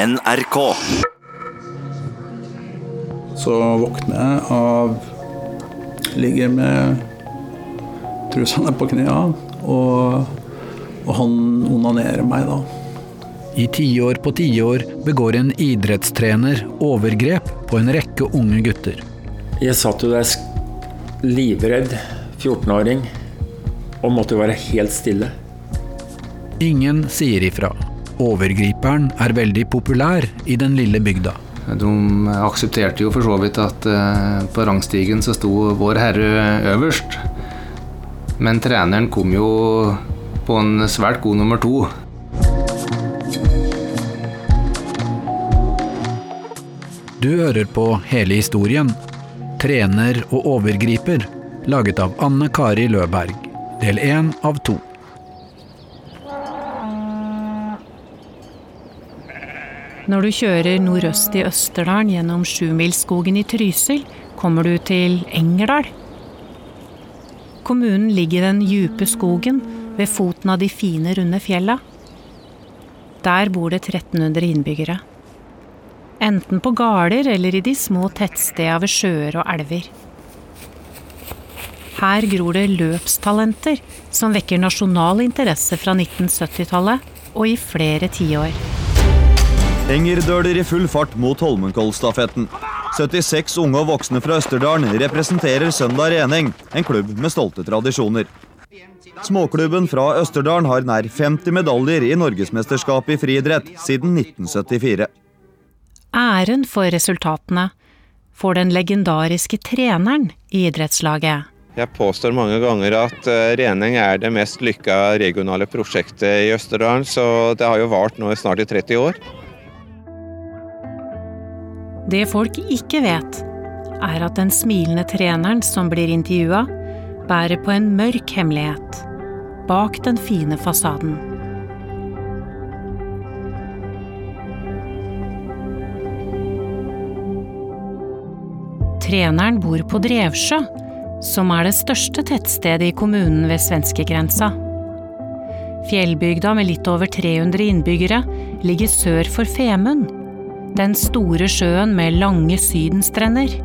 NRK. Så våkner jeg av Ligger med trusene på knærne, og, og han onanerer meg da. I tiår på tiår begår en idrettstrener overgrep på en rekke unge gutter. Jeg satt jo der livredd 14-åring og måtte jo være helt stille. Ingen sier ifra. Overgriperen er veldig populær i den lille bygda. De aksepterte jo for så vidt at eh, på rangstigen så sto Vår Herre øverst. Men treneren kom jo på en svært god nummer to. Du hører på hele historien. Trener og overgriper, laget av Anne Kari Løberg. Del én av to. Når du kjører nordøst i Østerdalen gjennom Sjumilsskogen i Trysil, kommer du til Engerdal. Kommunen ligger i den djupe skogen ved foten av de fine, runde fjella. Der bor det 1300 innbyggere. Enten på gårder eller i de små tettstedene ved sjøer og elver. Her gror det løpstalenter som vekker nasjonal interesse fra 1970-tallet og i flere tiår. Engerdøler i full fart mot Holmenkollstafetten. 76 unge og voksne fra Østerdalen representerer Søndag Reneng, en klubb med stolte tradisjoner. Småklubben fra Østerdalen har nær 50 medaljer i Norgesmesterskapet i friidrett siden 1974. Æren for resultatene får den legendariske treneren i idrettslaget. Jeg påstår mange ganger at rening Reneng er det mest lykka regionale prosjektet i Østerdalen, så det har jo vart nå snart i 30 år. Det folk ikke vet, er at den smilende treneren som blir intervjua, bærer på en mørk hemmelighet bak den fine fasaden. Treneren bor på Drevsjø, som er det største tettstedet i kommunen ved svenskegrensa. Fjellbygda med litt over 300 innbyggere ligger sør for Femund, den store sjøen med lange sydenstrender.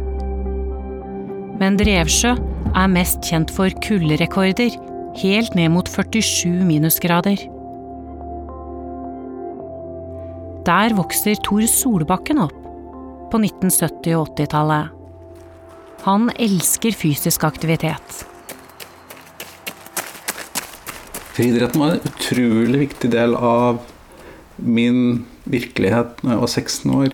Men Drevsjø er mest kjent for kulderekorder, helt ned mot 47 minusgrader. Der vokser Tor Solbakken opp, på 1970- og 80-tallet. Han elsker fysisk aktivitet. Friidretten var en utrolig viktig del av min virkelighet da jeg var 16 år.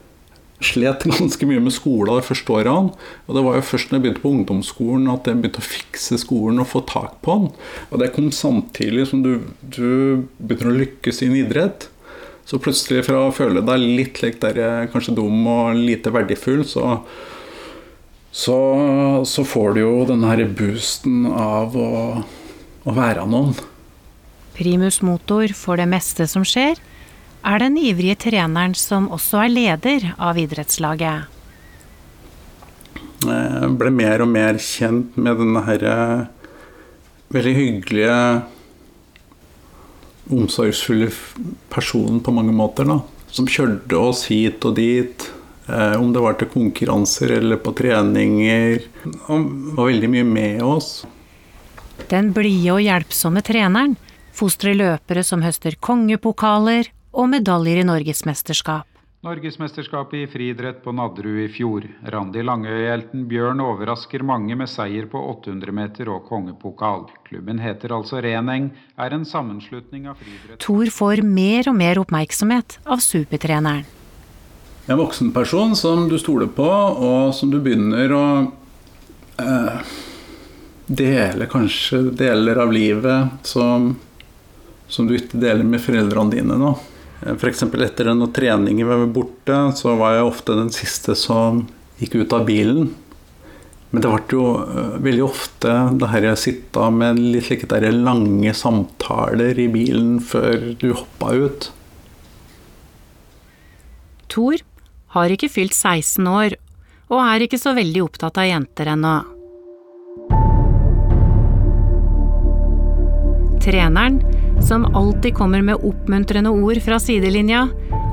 Slet ganske mye med skolen de første årene. Og det var jo først når jeg begynte på ungdomsskolen at jeg begynte å fikse skolen og få tak på den. Og det kom samtidig som du, du begynner å lykkes i en idrett. Så plutselig fra å føle deg litt like der, kanskje dum og lite verdifull, så, så, så får du jo den her boosten av å, å være noen. Primus motor for det meste som skjer, er den ivrige treneren som også er leder av idrettslaget. Jeg ble mer og mer kjent med denne her eh, veldig hyggelige, omsorgsfulle personen på mange måter. da, Som kjørte oss hit og dit. eh, Om det var til konkurranser eller på treninger. Han var veldig mye med oss. Den blide og hjelpsomme treneren fostrer løpere som høster kongepokaler og medaljer i norgesmesterskap. Norgesmesterskapet i friidrett på Nadderud i fjor. Randi Langøy-helten Bjørn overrasker mange med seier på 800 meter og kongepokal. Klubben heter altså Reneng, er en sammenslutning av friidrett... Thor får mer og mer oppmerksomhet av supertreneren. En voksen person som du stoler på, og som du begynner å eh, dele kanskje deler av livet som, som du ikke deler med foreldrene dine. da. F.eks. etter noen treninger vi var borte, så var jeg ofte den siste som gikk ut av bilen. Men det ble jo eh, veldig ofte det her jeg sitta med litt slike der lange samtaler i bilen før du hoppa ut. Thor har ikke fylt 16 år, og er ikke så veldig opptatt av jenter ennå. Treneren, som alltid kommer med oppmuntrende ord fra sidelinja,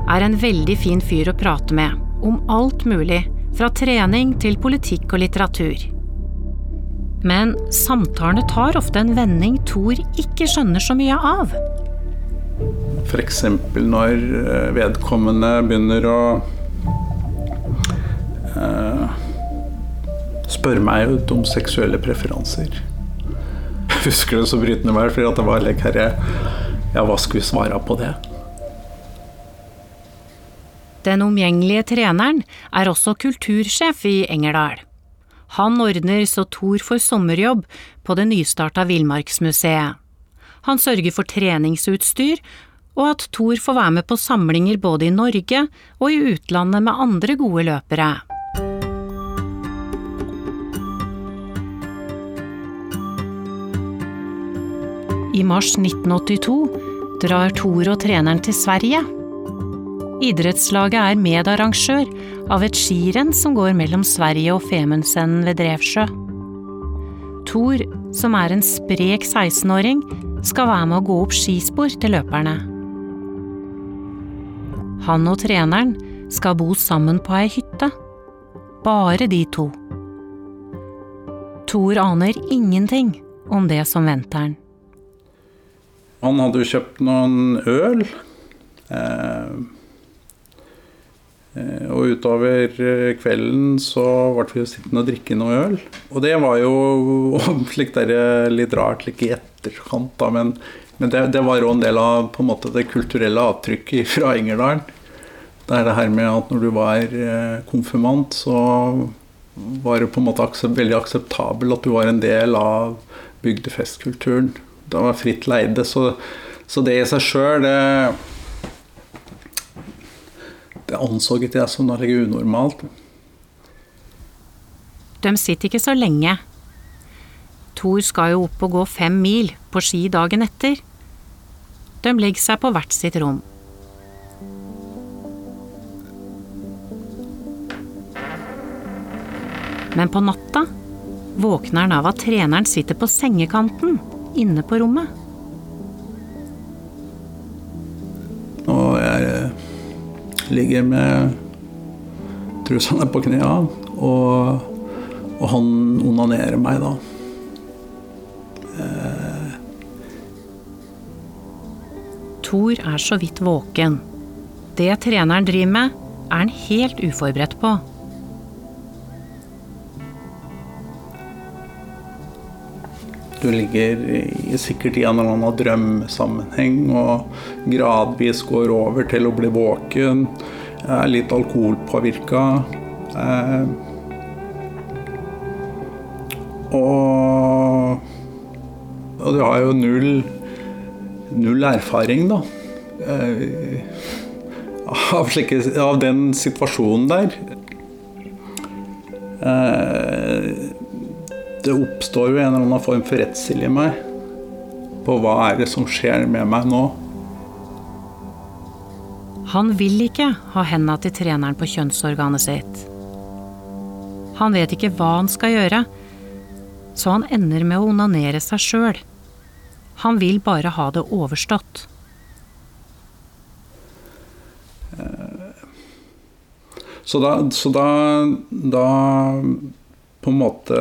er en veldig fin fyr å prate med, om alt mulig, fra trening til politikk og litteratur. Men samtalene tar ofte en vending Thor ikke skjønner så mye av. F.eks. når eh, vedkommende begynner å uh, spørre meg ut om seksuelle preferanser. Husker det så brytende vel, for det var like herre Ja, hva skulle vi svare på det? Den omgjengelige treneren er også kultursjef i Engerdal. Han ordner så Thor får sommerjobb på det nystarta Villmarksmuseet. Han sørger for treningsutstyr, og at Thor får være med på samlinger både i Norge og i utlandet med andre gode løpere. I mars 1982 drar Thor og treneren til Sverige. Idrettslaget er medarrangør av et skirenn som går mellom Sverige og Femundsenden ved Drevsjø. Thor, som er en sprek 16-åring, skal være med å gå opp skispor til løperne. Han og treneren skal bo sammen på ei hytte. Bare de to. Thor aner ingenting om det som venter han. Han hadde jo kjøpt noen øl. Eh, eh, og utover eh, kvelden så ble vi jo sittende og drikke noe øl. Og det var jo slik der, litt rart like i etterkant, da, men, men det, det, var jo en del av på en måte, det kulturelle avtrykket fra Engerdalen. Det er det her med at når du var konfirmant, så var det på en måte aksept, veldig akseptabel at du var en del av bygdefestkulturen det var fritt leide. Så, så det i seg sjøl, det Det anså ikke jeg som noe unormalt. De sitter ikke så lenge. Thor skal jo opp og gå fem mil på ski dagen etter. De legger seg på hvert sitt rom. Men på natta våkner han av at treneren sitter på sengekanten inne på rommet. Og jeg eh, ligger med trusene på knærne, og, og, han onanerer meg da. Eh. Thor er så vidt våken. Det treneren driver med, er han helt uforberedt på. Du ligger i, sikkert i en eller annen drømmesammenheng og gradvis går over til å bli våken. Er litt alkoholpåvirka. Eh, og, og du har jo null, null erfaring, da. Eh, av, slike, av, den situasjonen der. Eh, det oppstår jo en eller annen form for redsel i meg på hva er det som skjer med meg nå. Han vil ikke ha henda til treneren på kjønnsorganet sitt. Han vet ikke hva han skal gjøre, så han ender med å onanere seg sjøl. Han vil bare ha det overstått. Så da, så da, da på en måte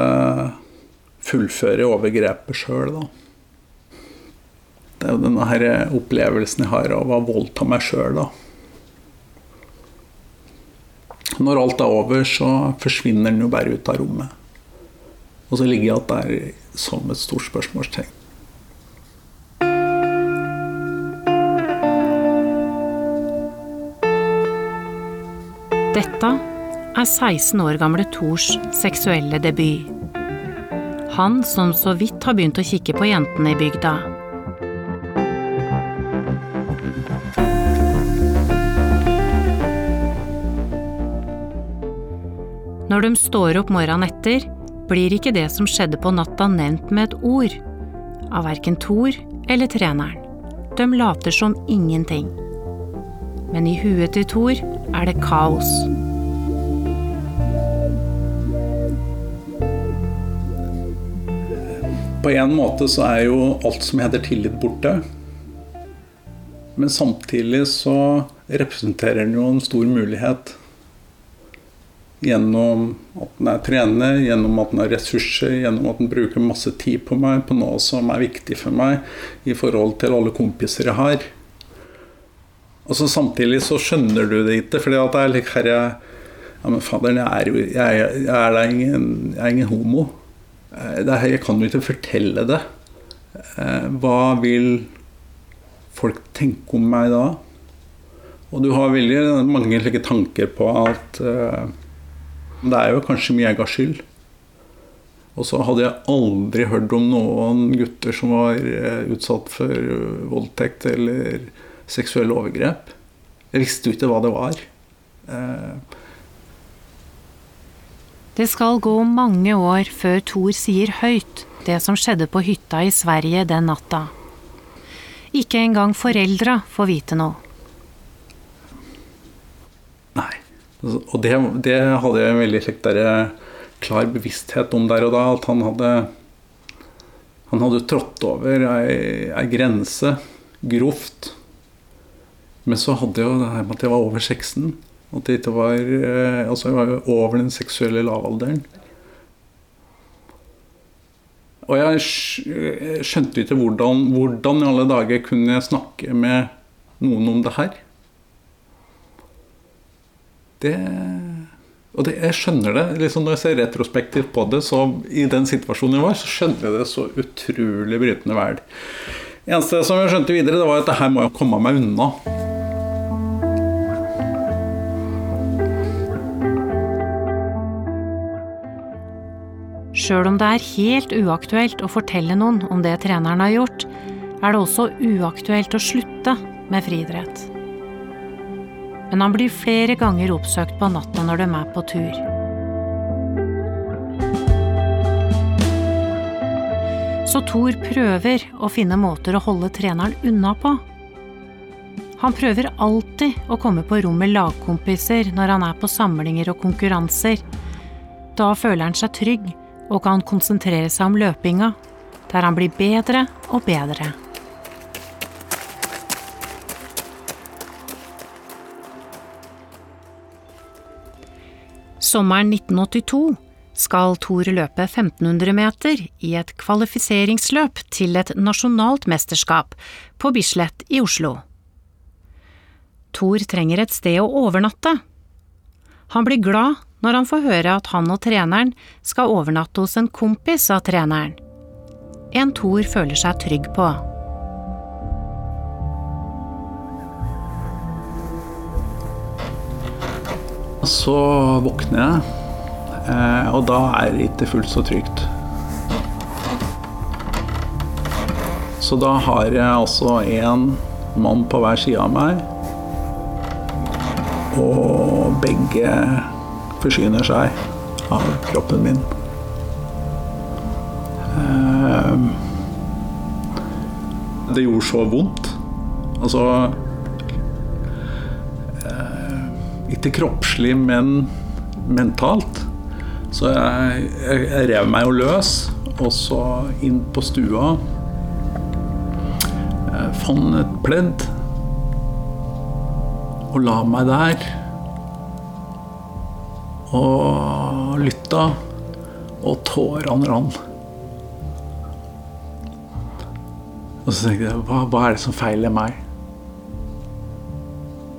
fullføre overgrepet sjøl, da. Det er jo denne her opplevelsen jeg har av å voldta meg sjøl, da. Når alt er over, så forsvinner den jo bare ut av rommet. Og så ligger jeg der som et stort spørsmålstegn. Dette er 16 år gamle Tors seksuelle debut. Han som så vidt har begynt å kikke på jentene i bygda. Når de står opp morgenen etter, blir ikke det som skjedde på natta nevnt med et ord, av verken Thor eller treneren. De later som ingenting. Men i huet til Thor er det kaos. På en måte så er jo alt som heter tillit, borte. Men samtidig så representerer den jo en stor mulighet. Gjennom at den er trener, gjennom at den har ressurser, gjennom at den bruker masse tid på meg, på noe som er viktig for meg i forhold til alle kompiser jeg har. Og så Samtidig så skjønner du det ikke, fordi at det er litt her jeg, Ja, men faderen, jeg er jo jeg, jeg, er ingen, jeg er ingen homo. Eh, jeg kan jo ikke fortelle det. Eh, hva vil folk tenke om meg da? Og du har veldig mange slike tanker på at uh, det er jo kanskje mye jeg har skyld. Og så hadde jeg aldri hørt om noen gutter som var utsatt for voldtekt eller seksuelle overgrep. Jeg visste jo ikke hva det var. Det skal gå mange år før Thor sier høyt det som skjedde på hytta i Sverige den natta. Ikke engang foreldra får vite noe. Nei. Og det, det hadde jeg en veldig slik der, klar bevissthet om der og da. At han hadde Han hadde trådt over ei, ei grense grovt. Men så hadde jo det her med at jeg var over 16. At det ikke var Altså, jeg var jo over den seksuelle lavalderen. Og jeg skjønte ikke hvordan, hvordan i alle dager kunne jeg snakke med noen om det her. Det Og det, jeg skjønner det. Liksom når jeg ser retrospektivt på det, så i den situasjonen jeg var, så skjønner jeg det så utrolig brytende vel. Eneste som jeg skjønte videre, det var at det her må jeg komme meg unna. Sjøl om det er helt uaktuelt å fortelle noen om det treneren har gjort, er det også uaktuelt å slutte med friidrett. Men han blir flere ganger oppsøkt på natta når de er på tur. Så Thor prøver å finne måter å holde treneren unna på. Han prøver alltid å komme på rom med lagkompiser når han er på samlinger og konkurranser. Da føler han seg trygg og kan konsentrere seg om løpinga, der han blir bedre og bedre. Sommeren 1982 skal Thor løpe 1500 meter i et kvalifiseringsløp til et nasjonalt mesterskap på Bislett i Oslo. Thor trenger et sted å overnatte. Han blir glad når han får høre at han og treneren skal overnatte hos en kompis av treneren. En Thor føler seg trygg på. Så våkner jeg, eh, og da er det ikke fullt så trygt. Så da har jeg altså en mann på hver side av meg. Og begge forsyner seg av kroppen min. Eh, det gjorde så vondt. Altså Ikke kroppslig, men mentalt. Så jeg, jeg, jeg rev meg jo løs, og så inn på stua. Jeg fant et pledd og la meg der. Og lytta, og tårene rant. Og så tenkte jeg, hva, hva er det som feiler meg?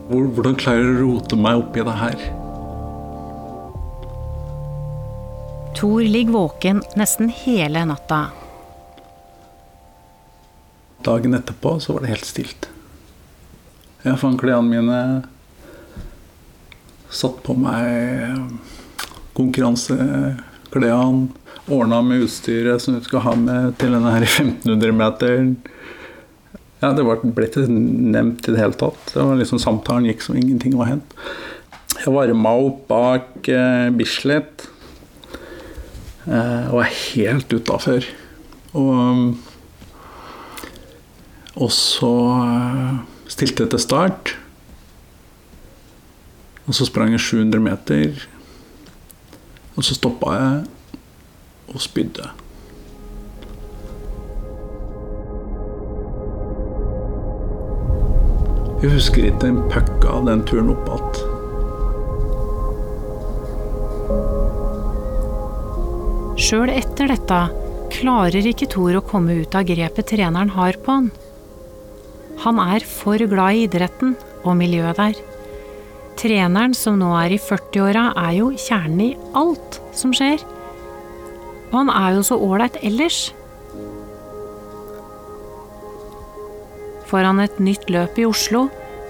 Hvordan klarer jeg å rote meg opp i det her? Thor ligger våken nesten hele natta. Dagen etterpå så var det helt stilt. Jeg fant klærne mine, satt på meg konkurranseklærne, ordna med utstyret som vi skal ha med til denne her 1500-meteren. Ja, Det ble ikke nevnt i det hele tatt. Det var liksom Samtalen gikk som ingenting var hendt. Jeg varma opp bak eh, Bislett eh, og er helt utafor. Og, og så eh, stilte jeg til start. Og så sprang jeg 700 meter. Og så stoppa jeg og spydde. Jeg husker ikke en puck av den turen opp igjen. Sjøl etter dette klarer ikke Thor å komme ut av grepet treneren har på han. Han er for glad i idretten og miljøet der. Treneren som nå er i 40-åra, er jo kjernen i alt som skjer. Og han er jo så ålreit ellers. Foran et nytt løp i Oslo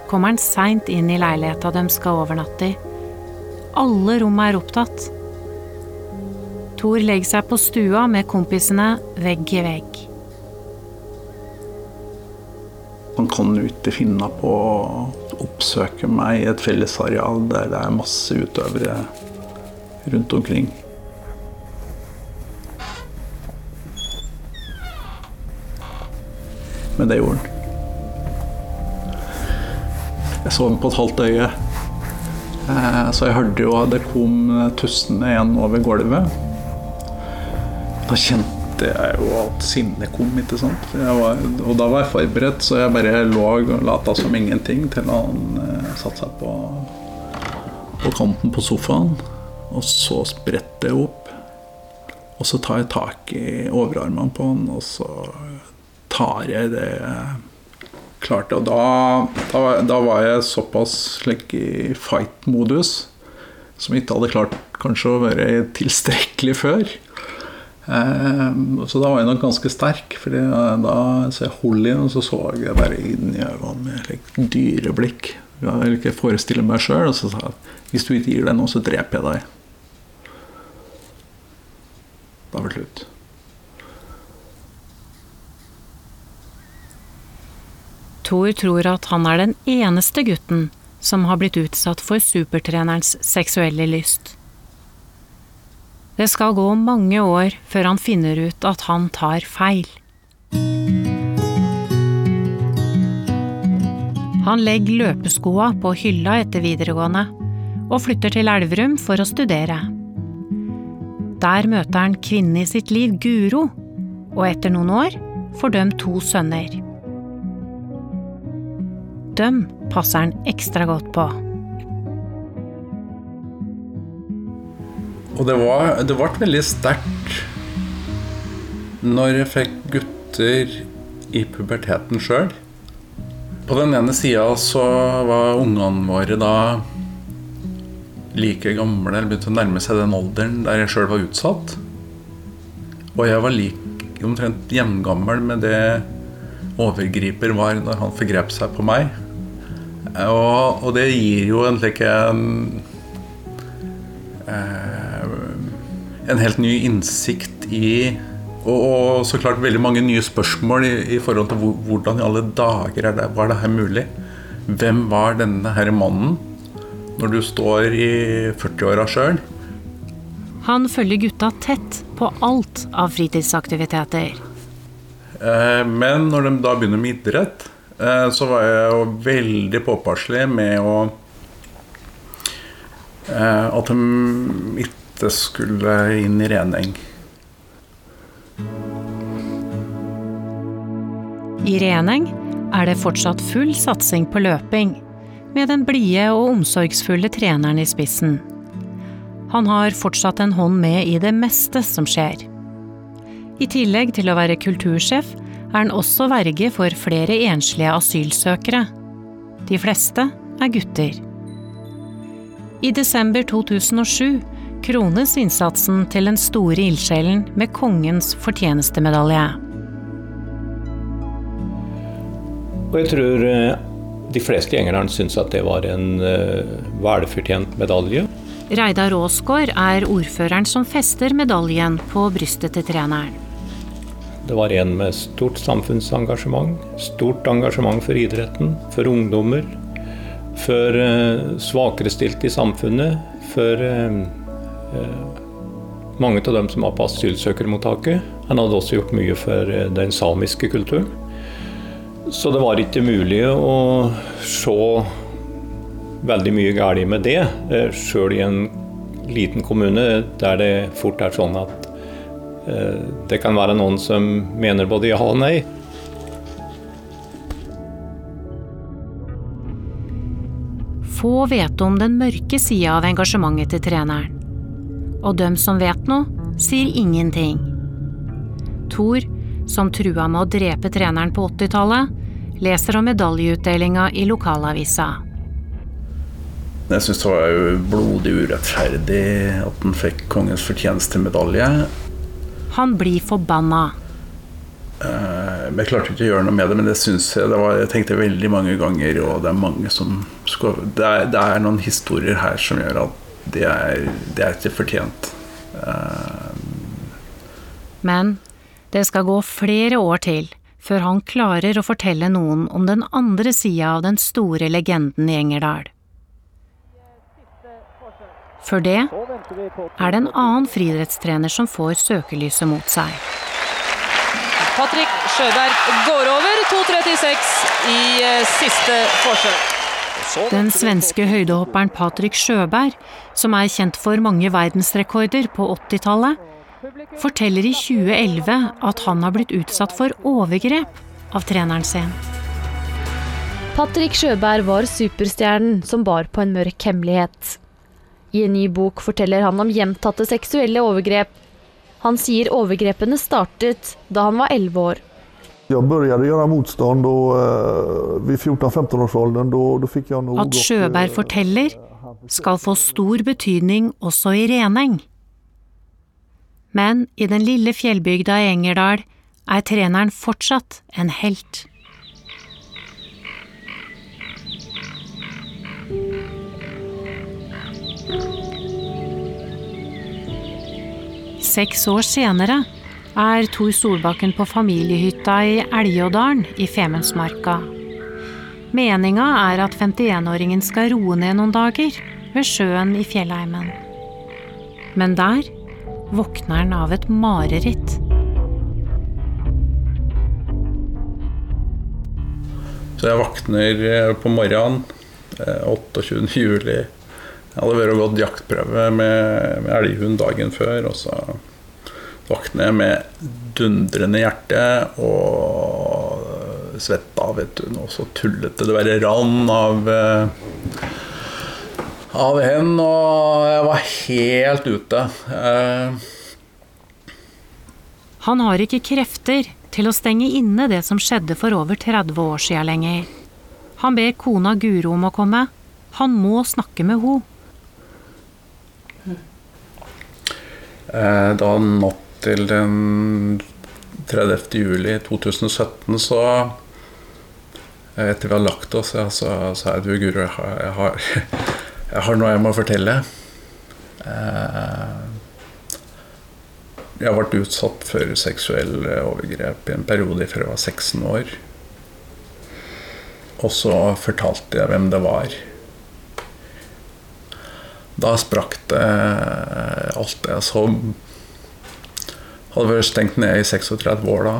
kommer han seint inn i leiligheta de skal overnatte i. Alle rom er opptatt. Thor legger seg på stua med kompisene vegg i vegg. Han kan ikke finne på å oppsøke meg i et fellesareal der det er masse utøvere rundt omkring. Men det gjorde han. Jeg så den på et halvt øye. Eh, Så jeg hørte jo at det kom tussende igjen over gulvet. Da kjente jeg jo at sinnet kom, ikke sant. Var, og da var jeg forberedt, så jeg bare lå og lata som ingenting til han eh, satte seg på, på kanten på sofaen. Og så spretter jeg opp. Og så tar jeg tak i overarmene på han, og så tar jeg det jeg klarte. Og da, da, da var jeg såpass slik i fight-modus som jeg ikke hadde klart kanskje å være tilstrekkelig før. Eh, så da var jeg nok ganske sterk. Fordi da så jeg igjen, og så så jeg bare inn i øynene med like, dyreblikk. Jeg ville ikke forestille meg sjøl. Og så sa jeg hvis du ikke gir deg nå, så dreper jeg deg. Da var det slutt. Thor tror at han er den eneste gutten som har blitt utsatt for supertrenerens seksuelle lyst. Det skal gå mange år før han finner ut at han tar feil. Han legger løpeskoa på hylla etter videregående og flytter til Elverum for å studere. Der møter han kvinnen i sitt liv, Guro, og etter noen år får de to sønner. Dem passer han ekstra godt på. Og det var, det ble veldig sterkt når jeg fikk gutter i puberteten sjøl. På den ene sida så var ungene våre da like gamle, eller begynte å nærme seg den alderen der jeg sjøl var utsatt. Og jeg var like omtrent jevngammel med det overgriper var når han forgrep seg på meg. Og, og det gir jo en slik en eh, En helt ny innsikt i og, og, så klart veldig mange nye spørsmål i, i forhold til hvordan i alle dager er det, var det her mulig? Hvem var denne herre mannen når du står i 40-åra sjøl? Han følger gutta tett på alt av fritidsaktiviteter. Eh, men når de da begynner med idrett, eh, så var jeg jo veldig påpasselig med å eh, At de ikke skulle inn i rening. I Reneng er det fortsatt full satsing på løping, med den blide og omsorgsfulle treneren i spissen. Han har fortsatt en hånd med i det meste som skjer. I tillegg til å være kultursjef er han også verge for flere enslige asylsøkere. De fleste er gutter. I desember 2007 krones innsatsen til den store ildsjelen med Kongens fortjenestemedalje. Og jeg tror eh, de fleste Engerdal syns at det var en uh, velfortjent medalje. Reidar Aasgaard er ordføreren som fester medaljen på brystet til treneren. Det var en med stort samfunnsengasjement, stort engasjement for idretten, for ungdommer, for uh, svakerestilte i samfunnet, for mange av dem som var på asylsøkermottaket. Han hadde også gjort mye for den samiske kulturen. Så det var ikke mulig å se veldig mye galt med det, sjøl i en liten kommune der det fort er sånn at det kan være noen som mener både ja og nei. Få vet om den mørke sida av engasjementet til treneren. Og dem som vet noe, sier ingenting. Thor, som trua med å drepe treneren på 80-tallet, leser om medaljeutdelinga i lokalavisa. Jeg syns det var jo blodig urettferdig at han fikk kongens fortjenestemedalje. Han blir forbanna. Eh, jeg klarte ikke å gjøre noe med det, men det syns jeg det var, Jeg tenkte veldig mange ganger, og det er mange som skal, det, er, det er noen historier her som gjør at det er, det er ikke fortjent. Eh, Men det skal gå flere år til før han klarer å fortelle noen om den andre sida av den store legenden i Engerdal. Før det er det en annen friidrettstrener som får søkelyset mot seg. Patrick Sjøberg går over 2.36 i eh, siste forsøk. Den svenske høydehopperen Patrik Sjøberg, som er kjent for mange verdensrekorder på 80-tallet, forteller i 2011 at han har blitt utsatt for overgrep av treneren sin. Patrik Sjøberg var superstjernen som bar på en mørk hemmelighet. I en ny bok forteller han om gjentatte seksuelle overgrep. Han sier overgrepene startet da han var 11 år. Jag började göra motstånd och eh, vid 14-15-årsåldern då, då fikk jeg nog... At Sjøberg forteller, skal få stor betydning også i Reneng. Men i den lille fjellbygda i Engerdal er treneren fortsatt en helt. Seks år senere er Tor Solbakken på familiehytta i Elgådalen i Femundsmarka. Meninga er at 51-åringen skal roe ned noen dager ved sjøen i fjellheimen. Men der våkner han av et mareritt. Så jeg våkner eh, på morgenen eh, 28. juli. Jeg hadde vært og gått jaktprøve med, med elghund dagen før. Og så våkner med dundrende hjerte og svetta, vet du. Noe så tullete. Det bare rann av eh, av hen, og jeg var helt ute. Eh, Han har ikke krefter til å stenge inne det som skjedde for over 30 år sia lenger. Han ber kona Guro om å komme. Han må snakke med henne. Eh, Da natt til den 30. juli 2017 så eh, Etter vi har lagt oss, ja, så sa jeg til Guro, jeg har, jeg, jeg noe jeg må fortelle. Eh, Jeg har vært utsatt for seksuelle overgrep i en periode fra jeg var 16 år. Og så fortalte jeg hvem det var. Da sprakk det alt det som hadde vært stengt ned i 36 år da.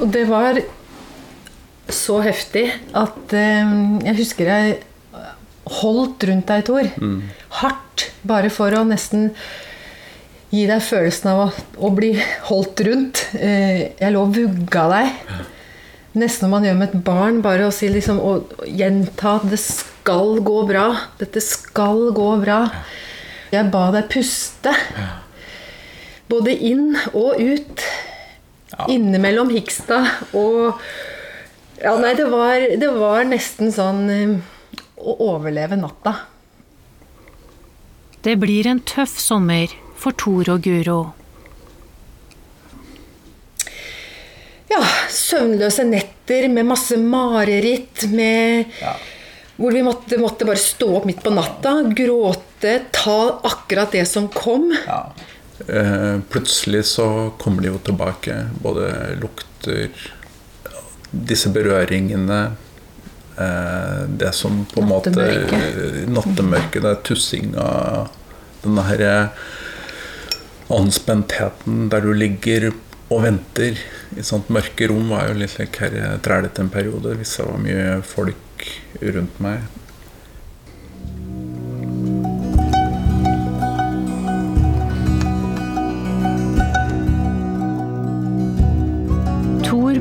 Og det var så heftig at eh, jeg husker jeg holdt rundt deg, Tor. Mm. Hardt. Bare for å nesten gi deg følelsen av å, å bli holdt rundt. Eh, jeg lå og vugga deg. Nesten som man gjør med et barn. Bare å si liksom, å, å gjenta 'det skal gå bra'. Dette skal gå bra. Jeg ba deg puste. Både inn og ut. Innimellom Hikstad og Ja, nei, det var, det var nesten sånn eh, å overleve natta. Det blir en tøff sommer for Tor og Guro. Ja, søvnløse netter med masse mareritt, med Hvor vi måtte, måtte bare stå opp midt på natta, gråte, ta akkurat det som kom. Eh, plutselig så kommer de jo tilbake. Både lukter, disse berøringene eh, Det som på en måte Nattemørket. Det er tussinga Denne her anspentheten der du ligger og venter. I sånt mørke rom var jo litt slik her trælete en periode hvis det var mye folk rundt meg.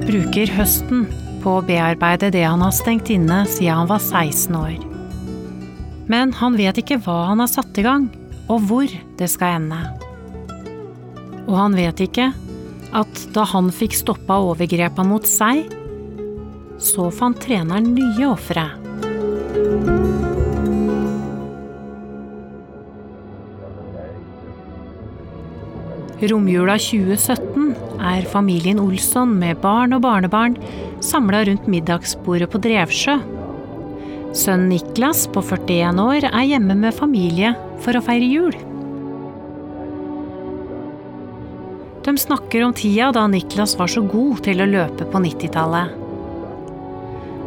Bruker høsten på å bearbeide det han har stengt inne siden han var 16 år. Men han vet ikke hva han har satt i gang, og hvor det skal ende. Og han vet ikke at da han fikk stoppa overgrepa mot seg, så fant treneren nye ofre. Romjula 2017 er familien Olsson med barn og barnebarn samla rundt middagsbordet på Drevsjø. Sønnen Niklas på 41 år er hjemme med familie for å feire jul. De snakker om tida da Niklas var så god til å løpe på 90-tallet.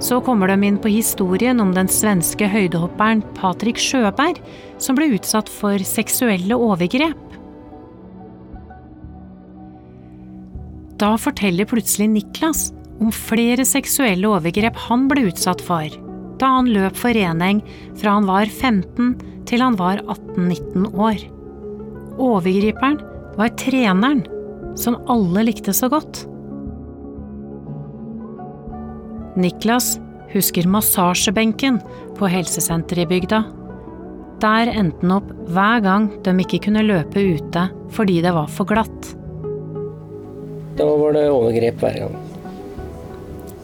Så kommer de inn på historien om den svenske høydehopperen Patrik Sjøberg, som ble utsatt for seksuelle overgrep. Da forteller plutselig Niklas om flere seksuelle overgrep han ble utsatt for da han løp for Reneng fra han var 15 til han var 18-19 år. Overgriperen var treneren, som alle likte så godt. Niklas husker massasjebenken på helsesenteret i bygda. Der endte han opp hver gang de ikke kunne løpe ute fordi det var for glatt. Da var det overgrep hver gang.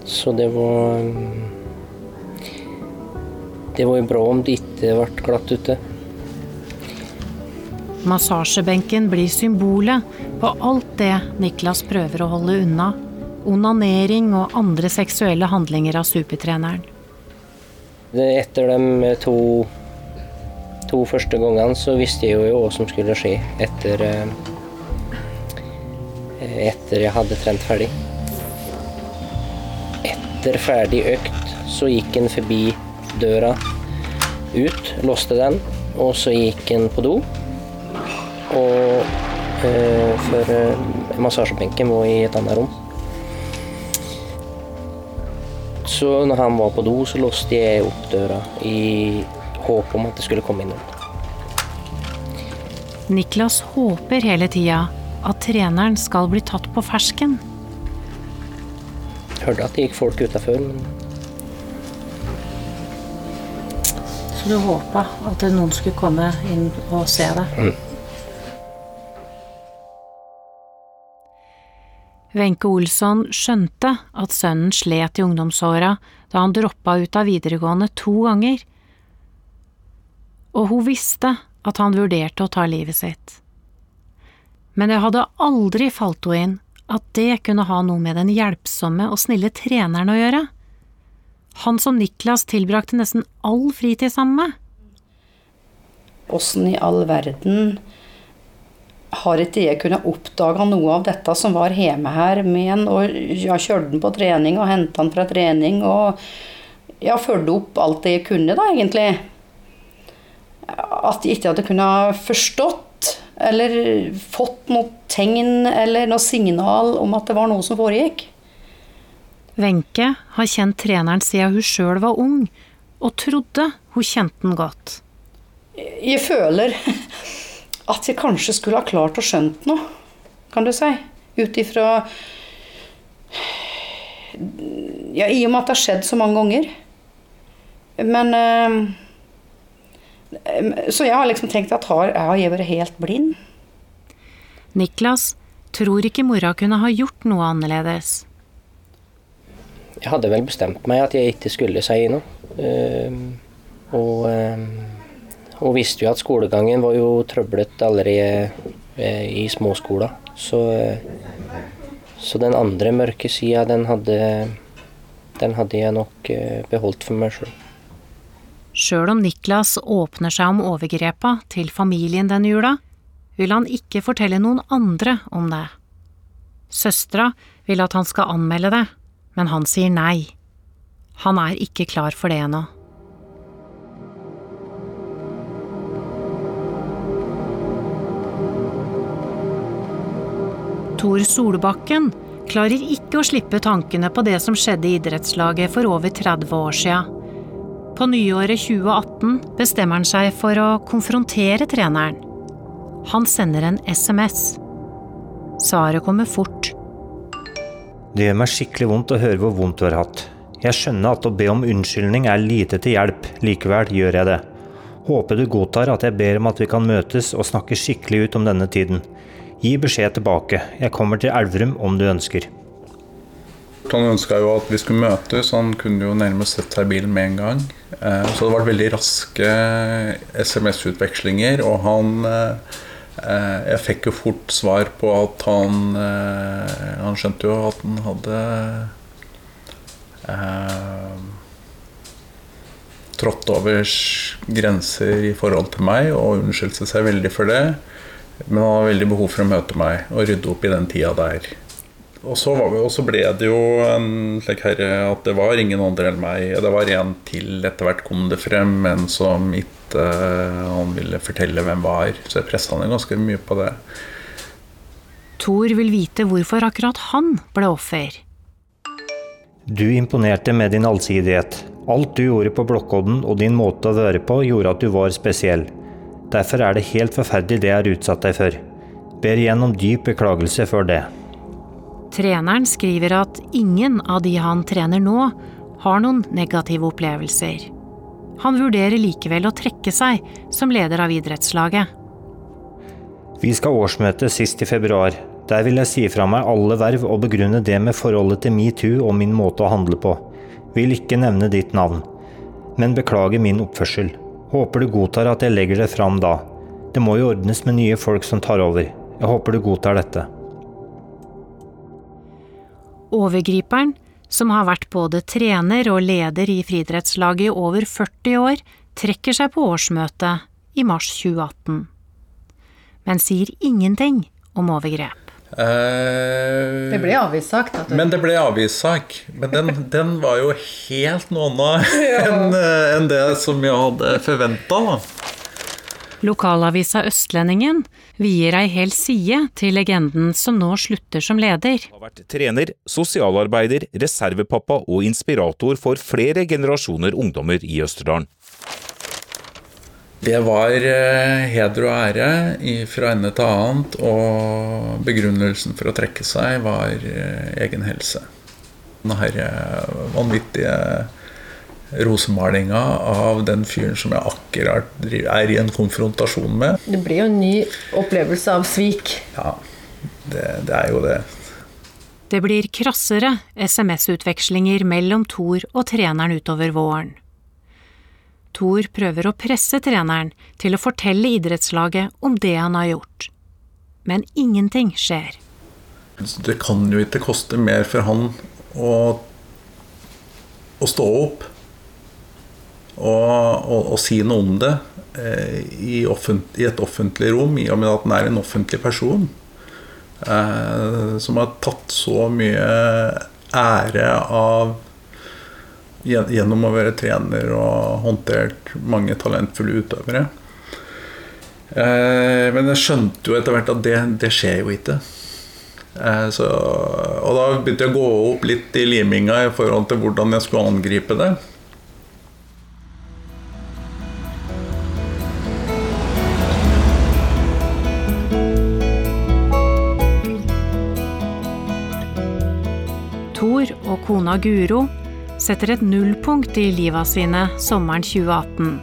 Så det var Det var jo bra om det ikke ble glatt ute. Massasjebenken blir symbolet på alt det Niklas prøver å holde unna. Onanering og andre seksuelle handlinger av supertreneren. Etter de to, to første gangene så visste jeg jo hva som skulle skje etter, etter jeg hadde trent ferdig. Etter ferdig økt så gikk han forbi døra ut, låste den, og så gikk han på do. Og eh, for eh, massasjebenken var i et annet rom. Så når han var på do, så låste jeg opp døra i håp om at det skulle komme inn noen. Niklas håper hele tida at treneren skal bli tatt på fersken. Jeg Hørte at det gikk folk utafor, men Så du håpa at noen skulle komme inn og se deg? Mm. Wenche Olsson skjønte at sønnen slet i ungdomsåra da han droppa ut av videregående to ganger. Og hun visste at han vurderte å ta livet sitt. Men det hadde aldri falt henne inn at det kunne ha noe med den hjelpsomme og snille treneren å gjøre. Han som Niklas tilbrakte nesten all fritid sammen med. Åssen i all verden har ikke jeg kunnet oppdage noe av dette som var hjemme her med en, og jeg kjørte den på trening og hentet den fra trening og jeg fulgte opp alt det jeg kunne, da, egentlig. At jeg ikke hadde kunnet forstått eller fått noe tegn eller noe signal om at det var noe som foregikk. Wenche har kjent treneren siden hun sjøl var ung, og trodde hun kjente den godt. Jeg føler at jeg kanskje skulle ha klart å skjønt noe, kan du si. Ut ifra Ja, i og med at det har skjedd så mange ganger. Men øh, Så jeg har liksom tenkt at har, har jeg vært helt blind? Niklas tror ikke mora kunne ha gjort noe annerledes. Jeg hadde vel bestemt meg at jeg ikke skulle si noe. Og, og visste jo at skolegangen var jo trøblet allerede uh, i småskolen. Så, så den andre mørke sida, den hadde, den hadde jeg nok beholdt for meg sjøl. Sjøl om Niklas åpner seg om overgrepa til familien denne jula, vil han ikke fortelle noen andre om det. Søstera vil at han skal anmelde det, men han sier nei. Han er ikke klar for det ennå. Tor Solbakken klarer ikke å slippe tankene på det som skjedde i idrettslaget for over 30 år sia. På nyåret 2018 bestemmer han seg for å konfrontere treneren. Han sender en SMS. Svaret kommer fort. Det gjør meg skikkelig vondt å høre hvor vondt du har hatt. Jeg skjønner at å be om unnskyldning er lite til hjelp, likevel gjør jeg det. Håper du godtar at jeg ber om at vi kan møtes og snakke skikkelig ut om denne tiden. Gi beskjed tilbake. Jeg kommer til Elverum om du ønsker. Han ønska jo at vi skulle møtes, han kunne jo nærmest sette seg bilen med en gang. Eh, så det var veldig raske SMS-utvekslinger, og han eh, Jeg fikk jo fort svar på at han eh, Han skjønte jo at han hadde trådt over grenser i forhold til meg og unnskyldte seg veldig for det. Men han hadde veldig behov for å møte meg og rydde opp i den tida der. Og så, var, og så ble det jo en slik herre at det var ingen andre enn meg. Det var en til, etter hvert kom det frem, men som ikke uh, han ville fortelle hvem var. Så jeg pressa han ganske mye på det. Thor vil vite hvorfor akkurat han ble offer. Du imponerte med din allsidighet. Alt du gjorde på Blokkodden og din måte å være på, gjorde at du var spesiell. Derfor er det helt forferdelig det jeg har utsatt deg for. Ber igjen om dyp beklagelse for det. Treneren skriver at ingen av de han trener nå, har noen negative opplevelser. Han vurderer likevel å trekke seg som leder av idrettslaget. Vi skal ha årsmøte sist i februar. Der vil jeg si fra meg alle verv og begrunne det med forholdet til metoo og min måte å handle på. Vil ikke nevne ditt navn. Men beklager min oppførsel. Håper du godtar at jeg legger det fram da. Det må jo ordnes med nye folk som tar over. Jeg håper du godtar dette. Overgriperen, som har vært både trener og leder i friidrettslaget i over 40 år, trekker seg på årsmøtet i mars 2018. Men sier ingenting om overgrep. Eh, det ble avvissak. Men det ble avvissak. Men den, den, var jo helt noe annet enn en det som jeg hadde forventa. Lokalavisa Østlendingen vier ei hel side til legenden som nå slutter som leder. Han Har vært trener, sosialarbeider, reservepappa og inspirator for flere generasjoner ungdommer i Østerdalen. Det var eh, heder og ære fra ende til annet, og begrunnelsen for å trekke seg var eh, egen helse. Denne eh, vanvittige rosemalinga av den fyren som jeg akkurat er i en konfrontasjon med. Det blir jo en ny opplevelse av svik. Ja, det, det er jo det. Det blir krassere SMS-utvekslinger mellom Thor og treneren utover våren. Thor prøver å presse treneren til å fortelle idrettslaget om det han har gjort. Men ingenting skjer. Det kan jo ikke koste mer for han å, å stå opp og, si noe om det eh, i, offent, i, et offentlig rom, i og med at den er en offentlig person. Eh, som har tatt så mye ære av gjennom å være trener og håndtert mange talentfulle utøvere. Eh, men jeg skjønte jo etter hvert at det, det skjer jo ikke. Eh, så, og da begynte jeg å gå opp litt i liminga i forhold til hvordan jeg skulle angripe det. Guro setter et nullpunkt i liva sine sommeren 2018.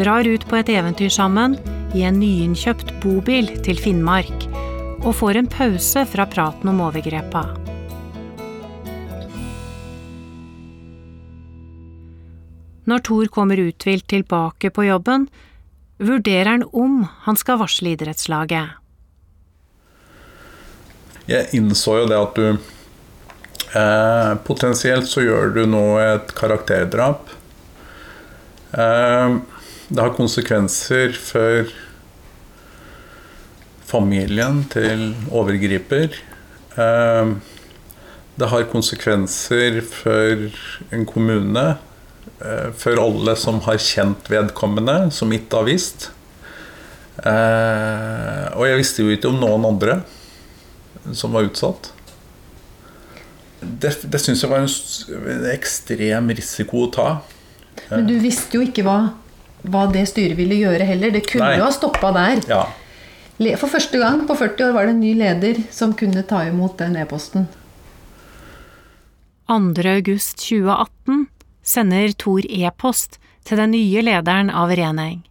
Drar ut på et eventyr sammen i en nyinnkjøpt bobil til Finnmark, og får en pause fra praten om overgrepa. Når Thor kommer uthvilt tilbake på jobben, vurderer han om han skal varsle idrettslaget. Jeg innså jo det at du Eh, potensielt så gjør du nå et karakterdrap. Eh, det har konsekvenser for familien til overgriper. Eh, det har konsekvenser for en kommune, eh, for alle som har kjent vedkommende, som ikke har visst. Eh, og jeg visste jo ikke om noen andre som var utsatt det, det syns jeg var en ekstrem risiko å ta. Men du visste jo ikke hva, hva det styret ville gjøre heller. Det kunne Nei. jo ha stoppa der. Ja. For første gang på 40 år var det en ny leder som kunne ta imot den e-posten. 2.8.2018 sender Thor e-post til den nye lederen av Reneng.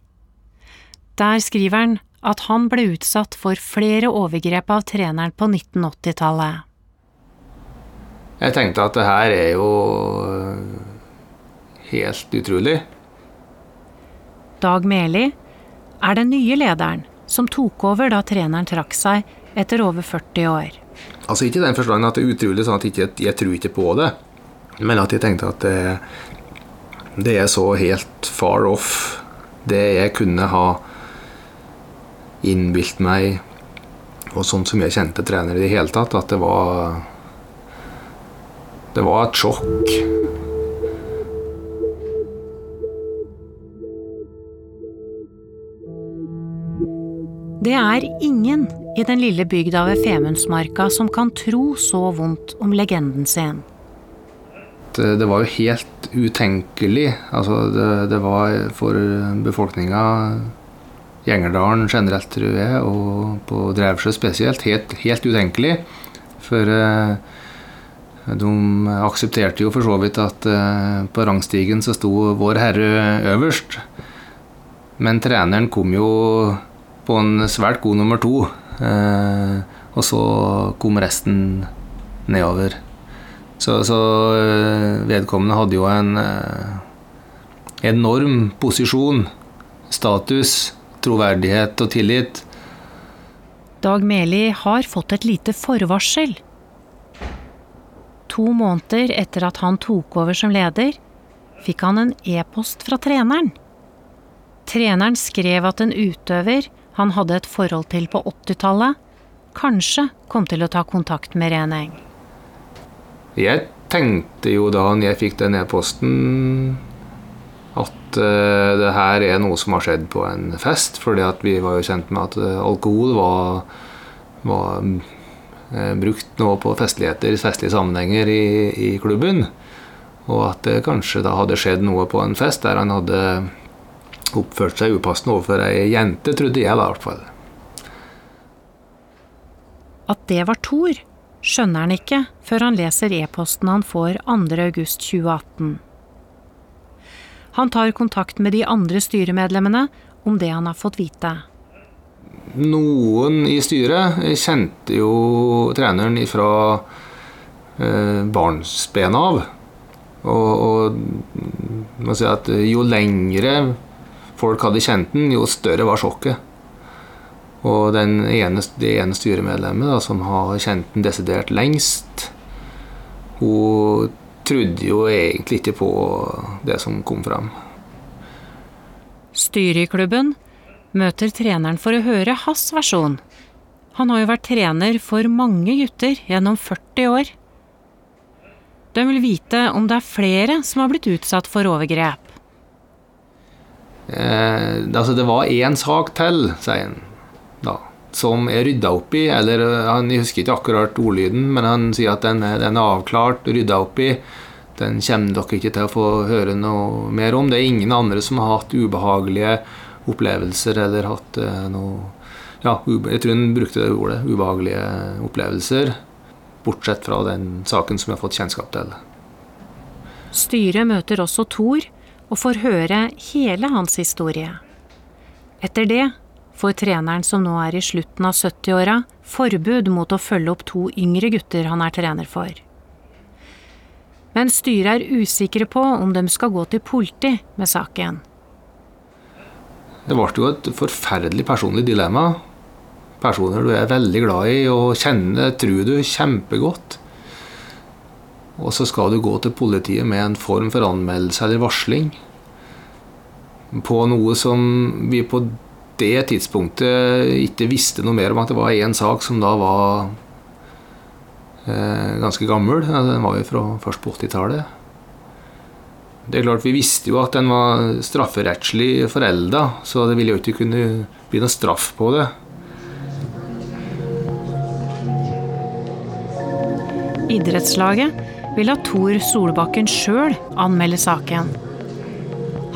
Der skriver han at han ble utsatt for flere overgrep av treneren på 1980-tallet. Jeg tenkte at det her er jo helt utrolig. Dag Meli er den nye lederen som tok over da treneren trakk seg etter over 40 år. Altså Ikke i den forstand at det er utrolig sånn at jeg, ikke, jeg tror ikke på det, men at jeg tenkte at det, det er så helt far off det jeg kunne ha innbilt meg, og sånn som jeg kjente trenere i det hele tatt, at det var Det var et sjokk. Det er ingen i den lille bygda ved Femundsmarka som kan tro så vondt om legenden sin. Det, det var jo helt utenkelig. Altså, det, det var for befolkninga Gjengerdalen generelt, tror jeg, og på Drevsjø spesielt, helt, helt utenkelig. For eh, de aksepterte jo for så vidt at eh, på rangstigen så sto Vår Herre øverst. Men treneren kom jo på en svært god nummer to. Eh, og så kom resten nedover. Så, så vedkommende hadde jo en enorm posisjon, status troverdighet og tillit. Dag Meli har fått et lite forvarsel. To måneder etter at han tok over som leder, fikk han en e-post fra treneren. Treneren skrev at en utøver han hadde et forhold til på 80-tallet, kanskje kom til å ta kontakt med Reneng. Jeg tenkte jo da jeg fikk den e-posten at uh, det her er noe som har skjedd på en fest. fordi vi var jo kjent med at uh, alkohol var, var brukt nå på festligheter, festlige sammenhenger i, i, klubben. Og at det kanskje da hadde skjedd noe på en fest der han hadde oppført seg upassende overfor ei jente, trodde jeg da i hvert fall. At det var Thor, skjønner han ikke før han leser e-posten han får 2.8.2018. Han tar kontakt med de andre styremedlemmene om det han har fått vite. Noen i styret kjente jo treneren fra eh, barnsben av. Og, og må si at jo lengre folk hadde kjent den, jo større var sjokket. Og den ene, det ene styremedlemmet da, som har kjent den desidert lengst, hun trodde jo egentlig ikke på det som kom fram. Styret i klubben møter treneren for å høre hans versjon. Han har jo vært trener for mange gutter gjennom 40 år. De vil vite om det er flere som har blitt utsatt for overgrep. Eh, altså det var én sak til, sier han da, som er rydda opp i. Eller han husker ikke akkurat ordlyden, men han sier at den, den er avklart, rydda opp i. Den kommer dere ikke til å få høre noe mer om. Det er ingen andre som har hatt ubehagelige opplevelser eller hatt uh, noe ja, Jeg tror hun brukte det ordet. Ubehagelige opplevelser. Bortsett fra den saken som jeg har fått kjennskap til. Styret møter også Thor og får høre hele hans historie. Etter det får treneren som nå er i slutten av 70-åra, forbud mot å følge opp to yngre gutter han er trener for. Men styret er usikre på om de skal gå til politi med saken. Det ble jo et forferdelig personlig dilemma. Personer du er veldig glad i og kjenner, tror du, kjempegodt. Og så skal du gå til politiet med en form for anmeldelse eller varsling på noe som vi på det tidspunktet ikke visste noe mer om at det var én sak som da var eh, ganske gammel. Den var jo fra først på 80-tallet. Det er klart Vi visste jo at den var strafferettslig forelda, så det ville jo ikke kunne bli noe straff på det. Idrettslaget vil at Tor Solbakken sjøl anmelde saken.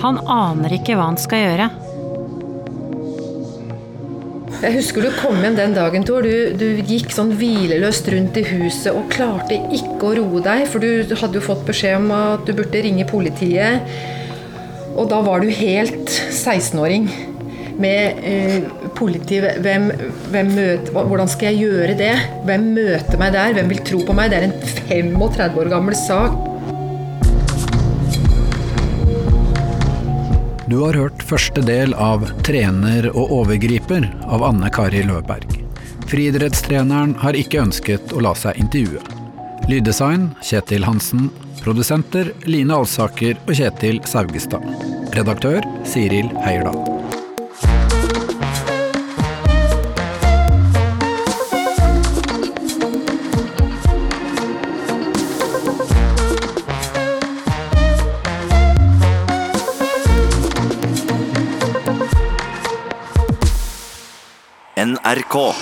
Han aner ikke hva han skal gjøre. Jeg husker du kom hjem den dagen, Tor. Du, du gikk sånn hvileløst rundt i huset og klarte ikke å roe deg, for du hadde jo fått beskjed om at du burde ringe politiet. Og da var du helt 16-åring med eh, politi. Hvem, hvem møter, hvordan skal jeg gjøre det? Hvem møter meg der? Hvem vil tro på meg? Det er en 35 år gammel sak. Du har hørt første del av 'Trener og overgriper' av Anne Kari Løberg. Friidrettstreneren har ikke ønsket å la seg intervjue. Lyddesign Kjetil Hansen. Produsenter Line Alsaker og Kjetil Saugestad. Redaktør Siril Heierdal. NRK.